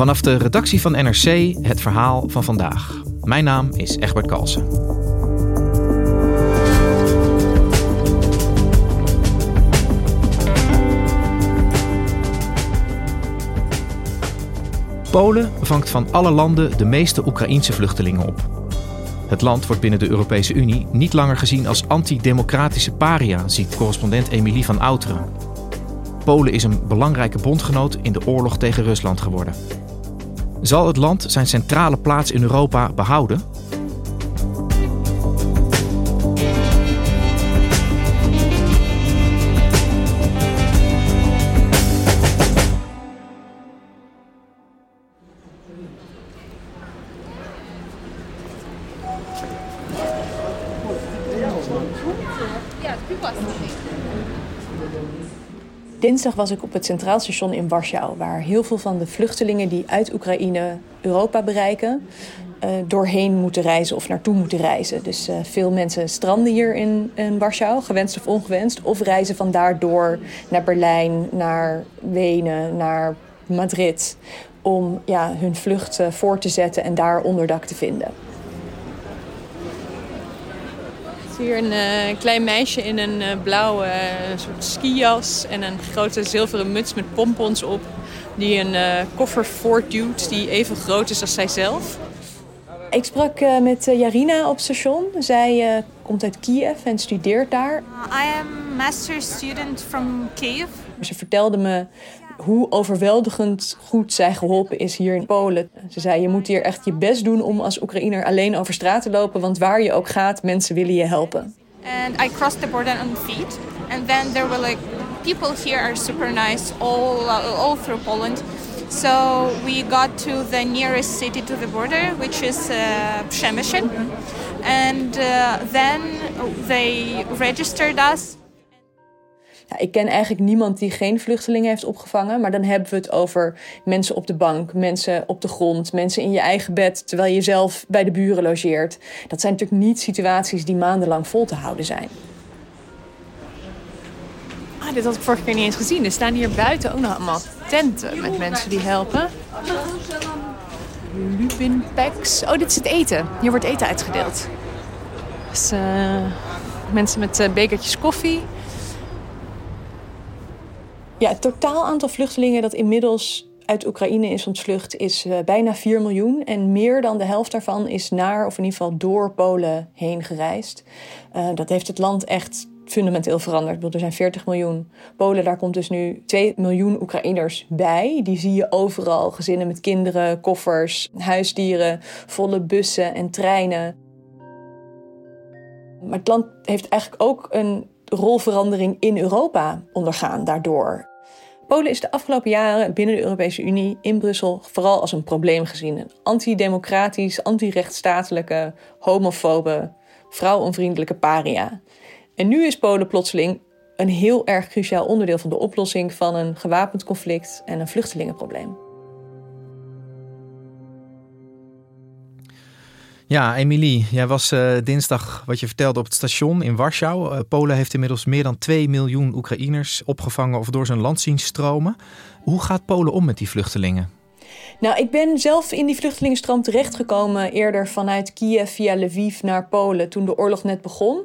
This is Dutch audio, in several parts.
Vanaf de redactie van NRC het verhaal van vandaag. Mijn naam is Egbert Kalsen. Polen vangt van alle landen de meeste Oekraïense vluchtelingen op. Het land wordt binnen de Europese Unie niet langer gezien als antidemocratische paria, ziet correspondent Emilie van Outeren. Polen is een belangrijke bondgenoot in de oorlog tegen Rusland geworden. Zal het land zijn centrale plaats in Europa behouden? Dinsdag was ik op het Centraal Station in Warschau, waar heel veel van de vluchtelingen die uit Oekraïne Europa bereiken, uh, doorheen moeten reizen of naartoe moeten reizen. Dus uh, veel mensen stranden hier in, in Warschau, gewenst of ongewenst, of reizen van door naar Berlijn, naar Wenen, naar Madrid, om ja, hun vlucht uh, voor te zetten en daar onderdak te vinden. Hier een uh, klein meisje in een uh, blauwe uh, soort skijas en een grote zilveren muts met pompons op. Die een koffer voortduwt die even groot is als zijzelf. Ik sprak met Jarina op station. Zij komt uit Kiev en studeert daar. I am master student from Kiev. Ze vertelde me hoe overweldigend goed zij geholpen is hier in Polen. Ze zei, je moet hier echt je best doen om als Oekraïner alleen over straat te lopen, want waar je ook gaat, mensen willen je helpen. And I crossed the border on feet, and then there were like people here are super nice all uh, all through Poland. So we got to the nearest city to the border, which is uh, and uh, then they registered us. Ik ken eigenlijk niemand die geen vluchtelingen heeft opgevangen. Maar dan hebben we het over mensen op de bank, mensen op de grond, mensen in je eigen bed terwijl je zelf bij de buren logeert. Dat zijn natuurlijk niet situaties die maandenlang vol te houden zijn. Ah, dit had ik vorige keer niet eens gezien. Er staan hier buiten ook nog allemaal tenten met mensen die helpen. Lubin packs. Oh, dit is het eten. Hier wordt eten uitgedeeld. Dus, uh, mensen met uh, bekertjes koffie. Ja, het totaal aantal vluchtelingen dat inmiddels uit Oekraïne is ontvlucht is uh, bijna 4 miljoen. En meer dan de helft daarvan is naar, of in ieder geval door Polen heen gereisd. Uh, dat heeft het land echt fundamenteel veranderd. Er zijn 40 miljoen Polen, daar komt dus nu 2 miljoen Oekraïners bij. Die zie je overal. Gezinnen met kinderen, koffers, huisdieren, volle bussen en treinen. Maar het land heeft eigenlijk ook een rolverandering in Europa ondergaan daardoor. Polen is de afgelopen jaren binnen de Europese Unie in Brussel vooral als een probleem gezien. Een antidemocratisch, antirechtstatelijke, homofobe, vrouwonvriendelijke paria. En nu is Polen plotseling een heel erg cruciaal onderdeel van de oplossing van een gewapend conflict en een vluchtelingenprobleem. Ja, Emilie, jij was uh, dinsdag wat je vertelde op het station in Warschau. Uh, Polen heeft inmiddels meer dan 2 miljoen Oekraïners opgevangen of door zijn land zien stromen. Hoe gaat Polen om met die vluchtelingen? Nou, ik ben zelf in die vluchtelingenstroom terechtgekomen eerder vanuit Kiev via Lviv naar Polen toen de oorlog net begon.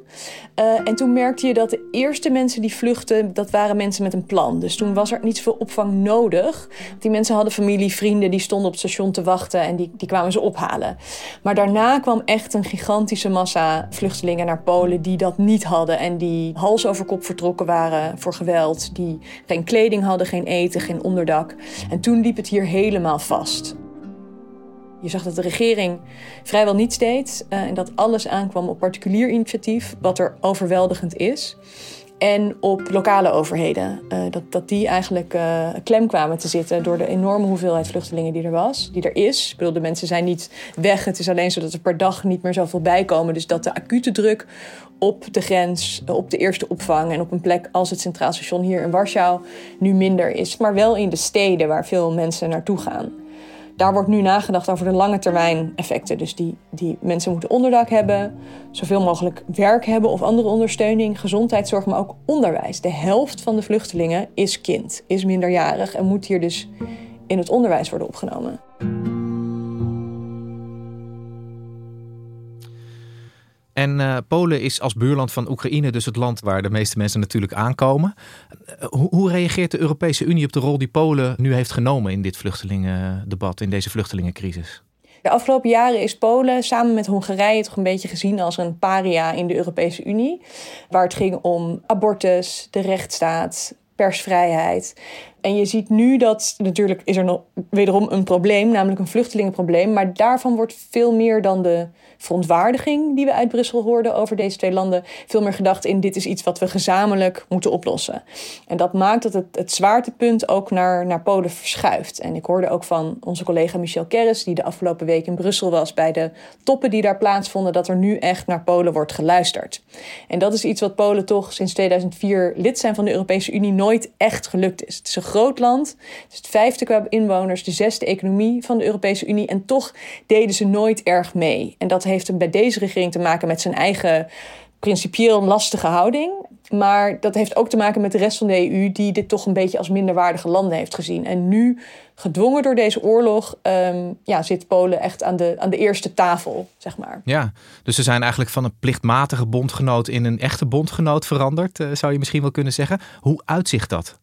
Uh, en toen merkte je dat de eerste mensen die vluchtten, dat waren mensen met een plan. Dus toen was er niet zoveel opvang nodig. Die mensen hadden familie, vrienden, die stonden op het station te wachten en die, die kwamen ze ophalen. Maar daarna kwam echt een gigantische massa vluchtelingen naar Polen die dat niet hadden en die hals over kop vertrokken waren voor geweld, die geen kleding hadden, geen eten, geen onderdak. En toen liep het hier helemaal vast. Je zag dat de regering vrijwel niets deed uh, en dat alles aankwam op particulier initiatief, wat er overweldigend is. En op lokale overheden. Uh, dat, dat die eigenlijk uh, klem kwamen te zitten door de enorme hoeveelheid vluchtelingen die er was, die er is. Ik de mensen zijn niet weg. Het is alleen zo dat er per dag niet meer zoveel bijkomen. Dus dat de acute druk op de grens, op de eerste opvang en op een plek als het Centraal Station hier in Warschau nu minder is. Maar wel in de steden waar veel mensen naartoe gaan daar wordt nu nagedacht over de lange termijn effecten. Dus die, die mensen moeten onderdak hebben, zoveel mogelijk werk hebben of andere ondersteuning, gezondheidszorg, maar ook onderwijs. De helft van de vluchtelingen is kind, is minderjarig en moet hier dus in het onderwijs worden opgenomen. En uh, Polen is als buurland van Oekraïne dus het land waar de meeste mensen natuurlijk aankomen. Uh, hoe, hoe, reageert de Europese Unie op de rol die Polen nu heeft genomen in dit vluchtelingendebat, in deze vluchtelingencrisis? De afgelopen jaren is Polen samen met Hongarije toch een beetje gezien als een paria in de Europese Unie. Waar het ging om abortus, de rechtsstaat, persvrijheid. En je ziet nu dat natuurlijk is er nog wederom een probleem, namelijk een vluchtelingenprobleem. Maar daarvan wordt veel meer dan de verontwaardiging die we uit Brussel hoorden over deze twee landen, veel meer gedacht in dit is iets wat we gezamenlijk moeten oplossen. En dat maakt dat het, het zwaartepunt ook naar, naar Polen verschuift. En ik hoorde ook van onze collega Michel Kerris, die de afgelopen week in Brussel was bij de toppen die daar plaatsvonden, dat er nu echt naar Polen wordt geluisterd. En dat is iets wat Polen toch sinds 2004 lid zijn van de Europese Unie nooit echt gelukt is. Het is een groot land, het het vijfde qua inwoners, de zesde economie van de Europese Unie en toch deden ze nooit erg mee. En dat heeft bij deze regering te maken met zijn eigen principieel lastige houding. Maar dat heeft ook te maken met de rest van de EU, die dit toch een beetje als minderwaardige landen heeft gezien. En nu gedwongen door deze oorlog, ehm, ja, zit Polen echt aan de, aan de eerste tafel, zeg maar. Ja, dus ze zijn eigenlijk van een plichtmatige bondgenoot in een echte bondgenoot veranderd, eh, zou je misschien wel kunnen zeggen. Hoe uitzicht dat?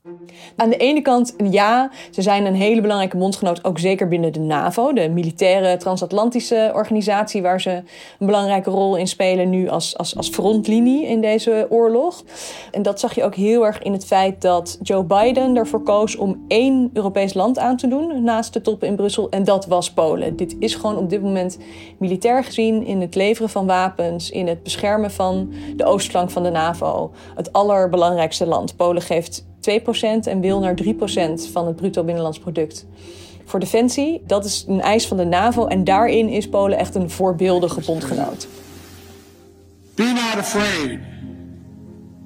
Aan de ene kant, ja, ze zijn een hele belangrijke bondgenoot, ook zeker binnen de NAVO, de militaire transatlantische organisatie, waar ze een belangrijke rol in spelen nu als, als, als frontlinie in deze oorlog. En dat zag je ook heel erg in het feit dat Joe Biden ervoor koos om één Europees land aan te doen naast de top in Brussel. En dat was Polen. Dit is gewoon op dit moment militair gezien in het leveren van wapens, in het beschermen van de oostflank van de NAVO, het allerbelangrijkste land. Polen geeft 2% en wil naar 3% van het bruto binnenlands product. Voor defensie, dat is een eis van de NAVO en daarin is Polen echt een voorbeeldige bondgenoot. Be not afraid.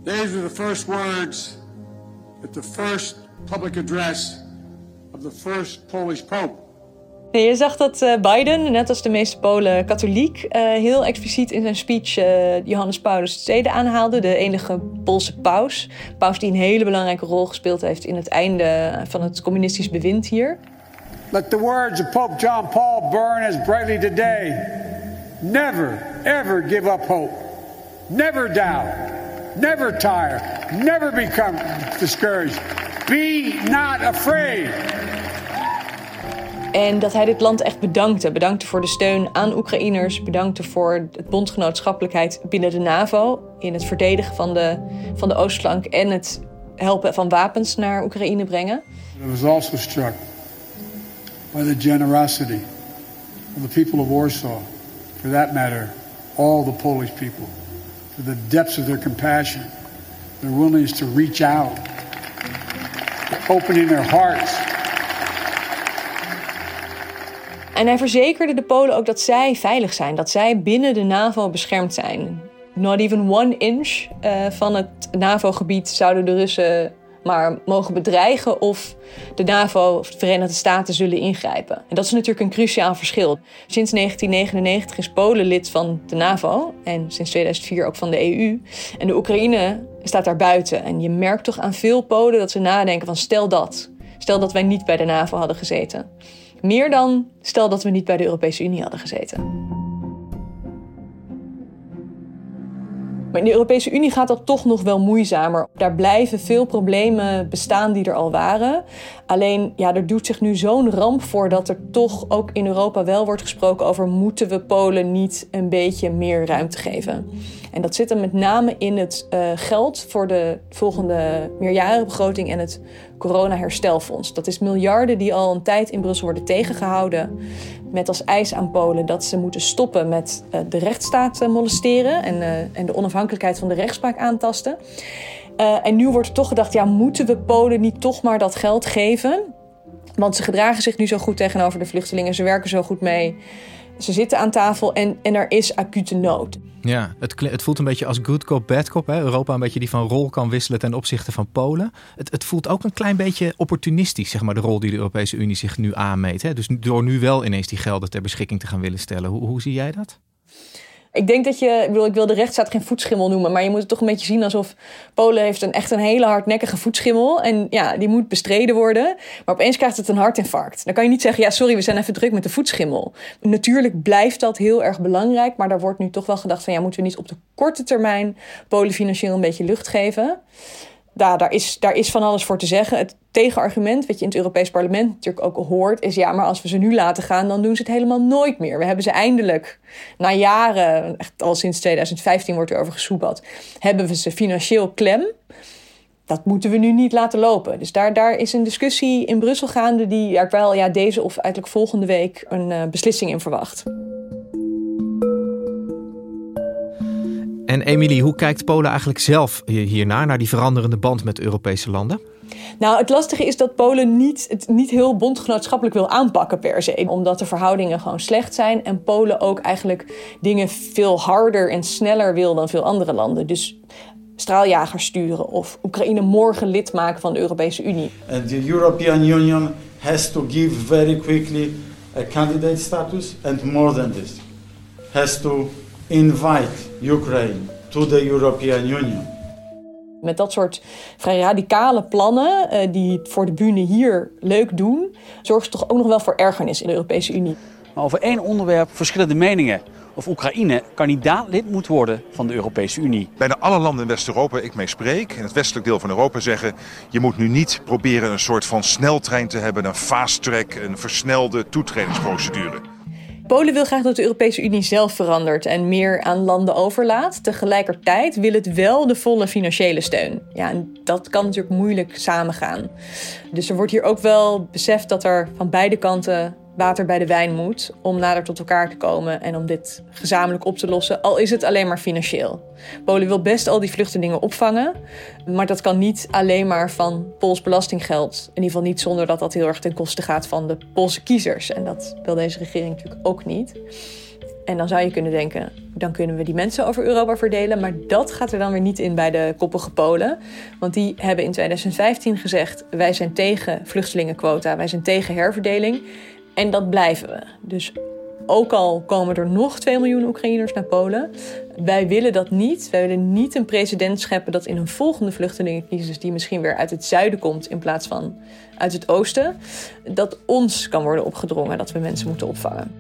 These the first words at the first public address of the first Polish Pope. je zag dat uh, Biden, net als de meeste Polen katholiek, uh, heel expliciet in zijn speech uh, Johannes Paulus II aanhaalde, de enige Poolse paus. Paus die een hele belangrijke rol gespeeld heeft in het einde van het communistisch bewind hier. Let the words of Pope John Paul burn as brightly today. Never, ever give up hope. Never doubt. Never tire. Never become discouraged. Be not afraid. En dat hij dit land echt bedankte. Bedankte voor de steun aan Oekraïners. Bedankte voor het bondgenootschappelijkheid binnen de NAVO. In het verdedigen van de, van de oostflank en het helpen van wapens naar Oekraïne brengen. I was also struck by the generosity of the people of Warsaw. For that matter, all the Polish people. For the depths of their compassion. Their willingness to reach out. Opening their hearts En hij verzekerde de Polen ook dat zij veilig zijn, dat zij binnen de NAVO beschermd zijn. Not even one inch uh, van het NAVO-gebied zouden de Russen maar mogen bedreigen of de NAVO of de Verenigde Staten zullen ingrijpen. En dat is natuurlijk een cruciaal verschil. Sinds 1999 is Polen lid van de NAVO en sinds 2004 ook van de EU. En de Oekraïne staat daar buiten. En je merkt toch aan veel Polen dat ze nadenken van stel dat. Stel dat wij niet bij de NAVO hadden gezeten Meer dan stel dat we niet bij de Europese Unie hadden gezeten. Maar in de Europese Unie gaat dat toch nog wel moeizamer. Daar blijven veel problemen bestaan die er al waren. Alleen, ja, er doet zich nu zo'n ramp voor dat er toch ook in Europa wel wordt gesproken over moeten we Polen niet een beetje meer ruimte geven. En dat zit er met name in het uh, geld voor de volgende meerjarenbegroting en het corona-herstelfonds. Dat is miljarden die al een tijd in Brussel worden tegengehouden. Met als eis aan Polen dat ze moeten stoppen met uh, de rechtsstaat uh, molesteren en, en de onafhankelijkheid van de rechtspraak aantasten. en nu wordt er toch gedacht, ja, moeten we Polen niet toch maar dat geld geven? Want ze gedragen zich nu zo goed tegenover de vluchtelingen, ze werken zo goed mee. Ze zitten aan tafel en, en er is acute nood. Ja, het, het voelt een beetje als good cop, bad cop. Hè? Europa een beetje die van rol kan wisselen ten opzichte van Polen. Het, het voelt ook een klein beetje opportunistisch, zeg maar, de rol die de Europese Unie zich nu aanmeet. Hè? Dus door nu wel ineens die gelden ter beschikking te gaan willen stellen. Hoe, hoe zie jij dat? Ik denk dat je, ik, ik wil de rechtsstaat geen voetschimmel noemen, maar je moet het toch een beetje zien alsof Polen heeft een echt een hele hardnekkige voetschimmel en ja, die moet bestreden worden. Maar opeens krijgt het een hartinfarct. Dan kan je niet zeggen, ja, sorry, we zijn even druk met de voetschimmel. Natuurlijk blijft dat heel erg belangrijk, maar daar wordt nu toch wel gedacht van, ja, moeten we niet op de korte termijn Polen financieel een beetje lucht geven? Ja, daar, is, daar is van alles voor te zeggen. Het tegenargument, wat je in het Europees Parlement natuurlijk ook hoort, is ja, maar als we ze nu laten gaan, dan doen ze het helemaal nooit meer. We hebben ze eindelijk, na jaren, echt al sinds 2015 wordt er over gesoebad, hebben we ze financieel klem. Dat moeten we nu niet laten lopen. Dus daar, daar is een discussie in Brussel gaande die ik wel ja, deze of eigenlijk volgende week een uh, beslissing in verwacht. En Emilie, hoe kijkt Polen eigenlijk zelf hiernaar, naar die veranderende band met Europese landen? Nou, het lastige is dat Polen niet, het niet heel bondgenootschappelijk wil aanpakken per se. Omdat de verhoudingen gewoon slecht zijn. En Polen ook eigenlijk dingen veel harder en sneller wil dan veel andere landen. Dus straaljagers sturen of Oekraïne morgen lid maken van de Europese Unie. And the European Union has to give very quickly a candidate status and more than this. Has to invite Ukraine to the European Union. Met dat soort vrij radicale plannen, uh, die voor de bühne hier leuk doen, zorgt ze toch ook nog wel voor ergernis in de Europese Unie. Maar over één onderwerp verschillende meningen. Of Oekraïne kandidaat lid moet worden van de Europese Unie. Bijna alle landen in West-Europa, ik mee spreek, in het westelijk deel van Europa zeggen... je moet nu niet proberen een soort van sneltrein te hebben, een fast track, een versnelde toetredingsprocedure. Polen wil graag dat de Europese Unie zelf verandert en meer aan landen overlaat. Tegelijkertijd wil het wel de volle financiële steun. Ja, en dat kan natuurlijk moeilijk samengaan. Dus er wordt hier ook wel beseft dat er van beide kanten water bij de wijn moet om nader tot elkaar te komen en om dit gezamenlijk op te lossen, al is het alleen maar financieel. Polen wil best al die vluchtelingen opvangen, maar dat kan niet alleen maar van Pools belastinggeld. In ieder geval niet zonder dat dat heel erg ten koste gaat van de Poolse kiezers. En dat wil deze regering natuurlijk ook niet. En dan zou je kunnen denken, dan kunnen we die mensen over Europa verdelen. Maar dat gaat er dan weer niet in bij de koppige Polen. Want die hebben in 2015 gezegd: wij zijn tegen vluchtelingenquota, wij zijn tegen herverdeling. En dat blijven we. Dus ook al komen er nog 2 miljoen Oekraïners naar Polen, wij willen dat niet. Wij willen niet een precedent scheppen dat in een volgende vluchtelingencrisis, die misschien weer uit het zuiden komt in plaats van uit het oosten, dat ons kan worden opgedrongen dat we mensen moeten opvangen.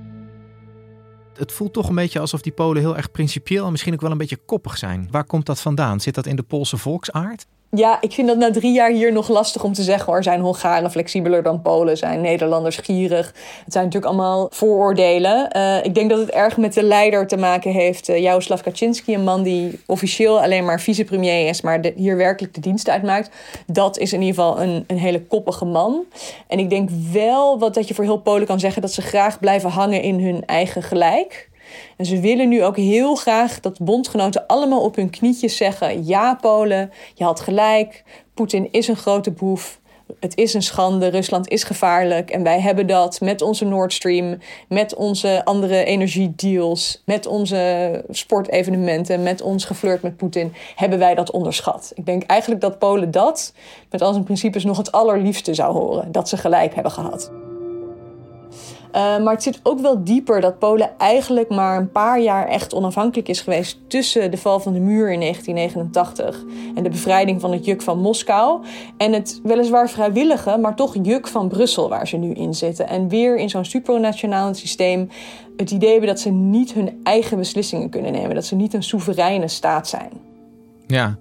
Het voelt toch een beetje alsof die Polen heel erg principieel en misschien ook wel een beetje koppig zijn. Waar komt dat vandaan? Zit dat in de Poolse volksaard? Ja, ik vind dat na drie jaar hier nog lastig om te zeggen hoor. Zijn Hongaren flexibeler dan Polen? Zijn Nederlanders gierig? Het zijn natuurlijk allemaal vooroordelen. Uh, ik denk dat het erg met de leider te maken heeft. Uh, Jaroslav Kaczynski, een man die officieel alleen maar vicepremier is, maar hier werkelijk de dienst uitmaakt. Dat is in ieder geval een, een hele koppige man. En ik denk wel wat, dat je voor heel Polen kan zeggen dat ze graag blijven hangen in hun eigen gelijk. En ze willen nu ook heel graag dat bondgenoten allemaal op hun knietjes zeggen: Ja, Polen, je had gelijk. Poetin is een grote boef. Het is een schande, Rusland is gevaarlijk en wij hebben dat met onze Nord Stream, met onze andere energiedeals, met onze sportevenementen, met ons geflirt met Poetin, hebben wij dat onderschat. Ik denk eigenlijk dat Polen dat met al zijn principes nog het allerliefste zou horen, dat ze gelijk hebben gehad. Uh, maar het zit ook wel dieper dat Polen eigenlijk maar een paar jaar echt onafhankelijk is geweest tussen de val van de muur in 1989 en de bevrijding van het juk van Moskou. En het weliswaar vrijwillige, maar toch juk van Brussel waar ze nu in zitten. En weer in zo'n supranationaal systeem het idee hebben dat ze niet hun eigen beslissingen kunnen nemen. Dat ze niet een soevereine staat zijn. Ja,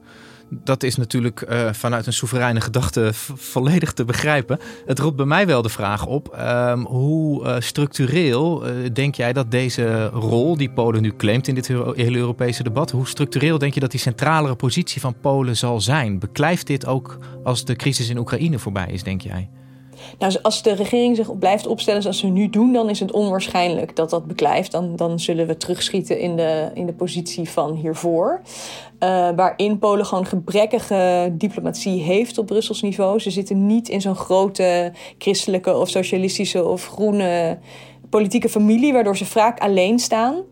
dat is natuurlijk uh, vanuit een soevereine gedachte volledig te begrijpen. Het roept bij mij wel de vraag op: um, hoe uh, structureel uh, denk jij dat deze rol die Polen nu claimt in dit hele Europese debat, hoe structureel denk je dat die centralere positie van Polen zal zijn? Beklijft dit ook als de crisis in Oekraïne voorbij is, denk jij? Nou, als de regering zich blijft opstellen zoals ze nu doen, dan is het onwaarschijnlijk dat dat beklijft. Dan, dan zullen we terugschieten in de, in de positie van hiervoor. Uh, waarin Polen gewoon gebrekkige diplomatie heeft op Brussels niveau. Ze zitten niet in zo'n grote christelijke of socialistische of groene politieke familie, waardoor ze vaak alleen staan.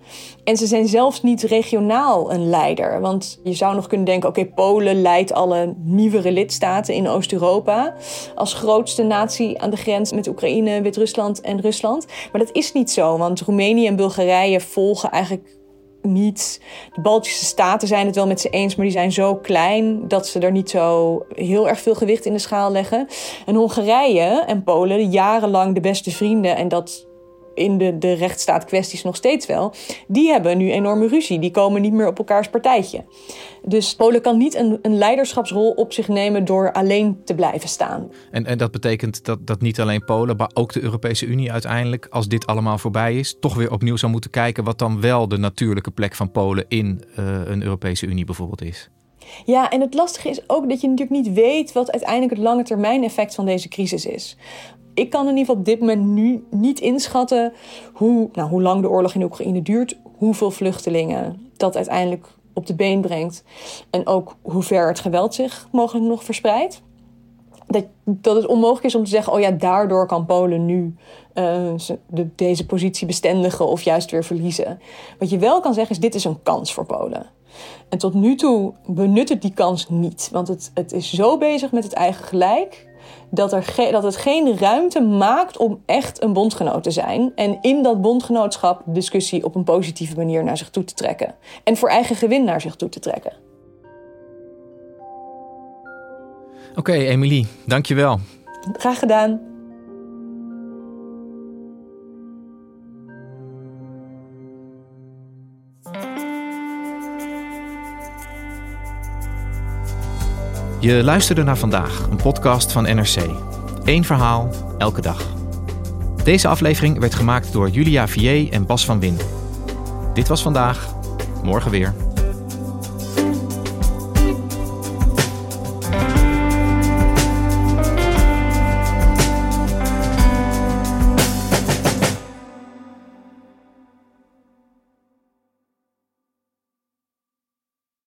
En ze zijn zelfs niet regionaal een leider. Want je zou nog kunnen denken: oké, Polen leidt alle nieuwere lidstaten in Oost-Europa. Als grootste natie aan de grens met Oekraïne, Wit-Rusland en Rusland. Maar dat is niet zo, want Roemenië en Bulgarije volgen eigenlijk niet. De Baltische staten zijn het wel met ze eens, maar die zijn zo klein dat ze er niet zo heel erg veel gewicht in de schaal leggen. En Hongarije en Polen, jarenlang de beste vrienden, en dat in de, de rechtsstaat kwesties nog steeds wel, die hebben nu enorme ruzie. Die komen niet meer op elkaars partijtje. Dus Polen kan niet een, een leiderschapsrol op zich nemen door alleen te blijven staan. En, en dat betekent dat, dat niet alleen Polen, maar ook de Europese Unie uiteindelijk, als dit allemaal voorbij is, toch weer opnieuw zou moeten kijken wat dan wel de natuurlijke plek van Polen in uh, een Europese Unie bijvoorbeeld is. Ja, en het lastige is ook dat je natuurlijk niet weet wat uiteindelijk het lange termijn effect van deze crisis is ik kan in ieder geval op dit moment nu niet inschatten hoe, nou, hoe lang de oorlog in Oekraïne duurt, hoeveel vluchtelingen dat uiteindelijk op de been brengt en ook hoe ver het geweld zich mogelijk nog verspreidt. Dat, dat het onmogelijk is om te zeggen: oh ja, daardoor kan Polen nu de, deze positie bestendigen of juist weer verliezen. Wat je wel kan zeggen is: dit is een kans voor Polen. En tot nu toe benut het die kans niet, want het, het is zo bezig met het eigen gelijk dat, er dat het geen ruimte maakt om echt een bondgenoot te zijn. En in dat bondgenootschap discussie op een positieve manier naar zich toe te trekken. En voor eigen gewin naar zich toe te trekken. Oké, okay, Emilie, dankjewel. Graag gedaan. Je luisterde naar vandaag, een podcast van NRC. Eén verhaal, elke dag. Deze aflevering werd gemaakt door Julia Vier en Bas van Win. Dit was vandaag, morgen weer.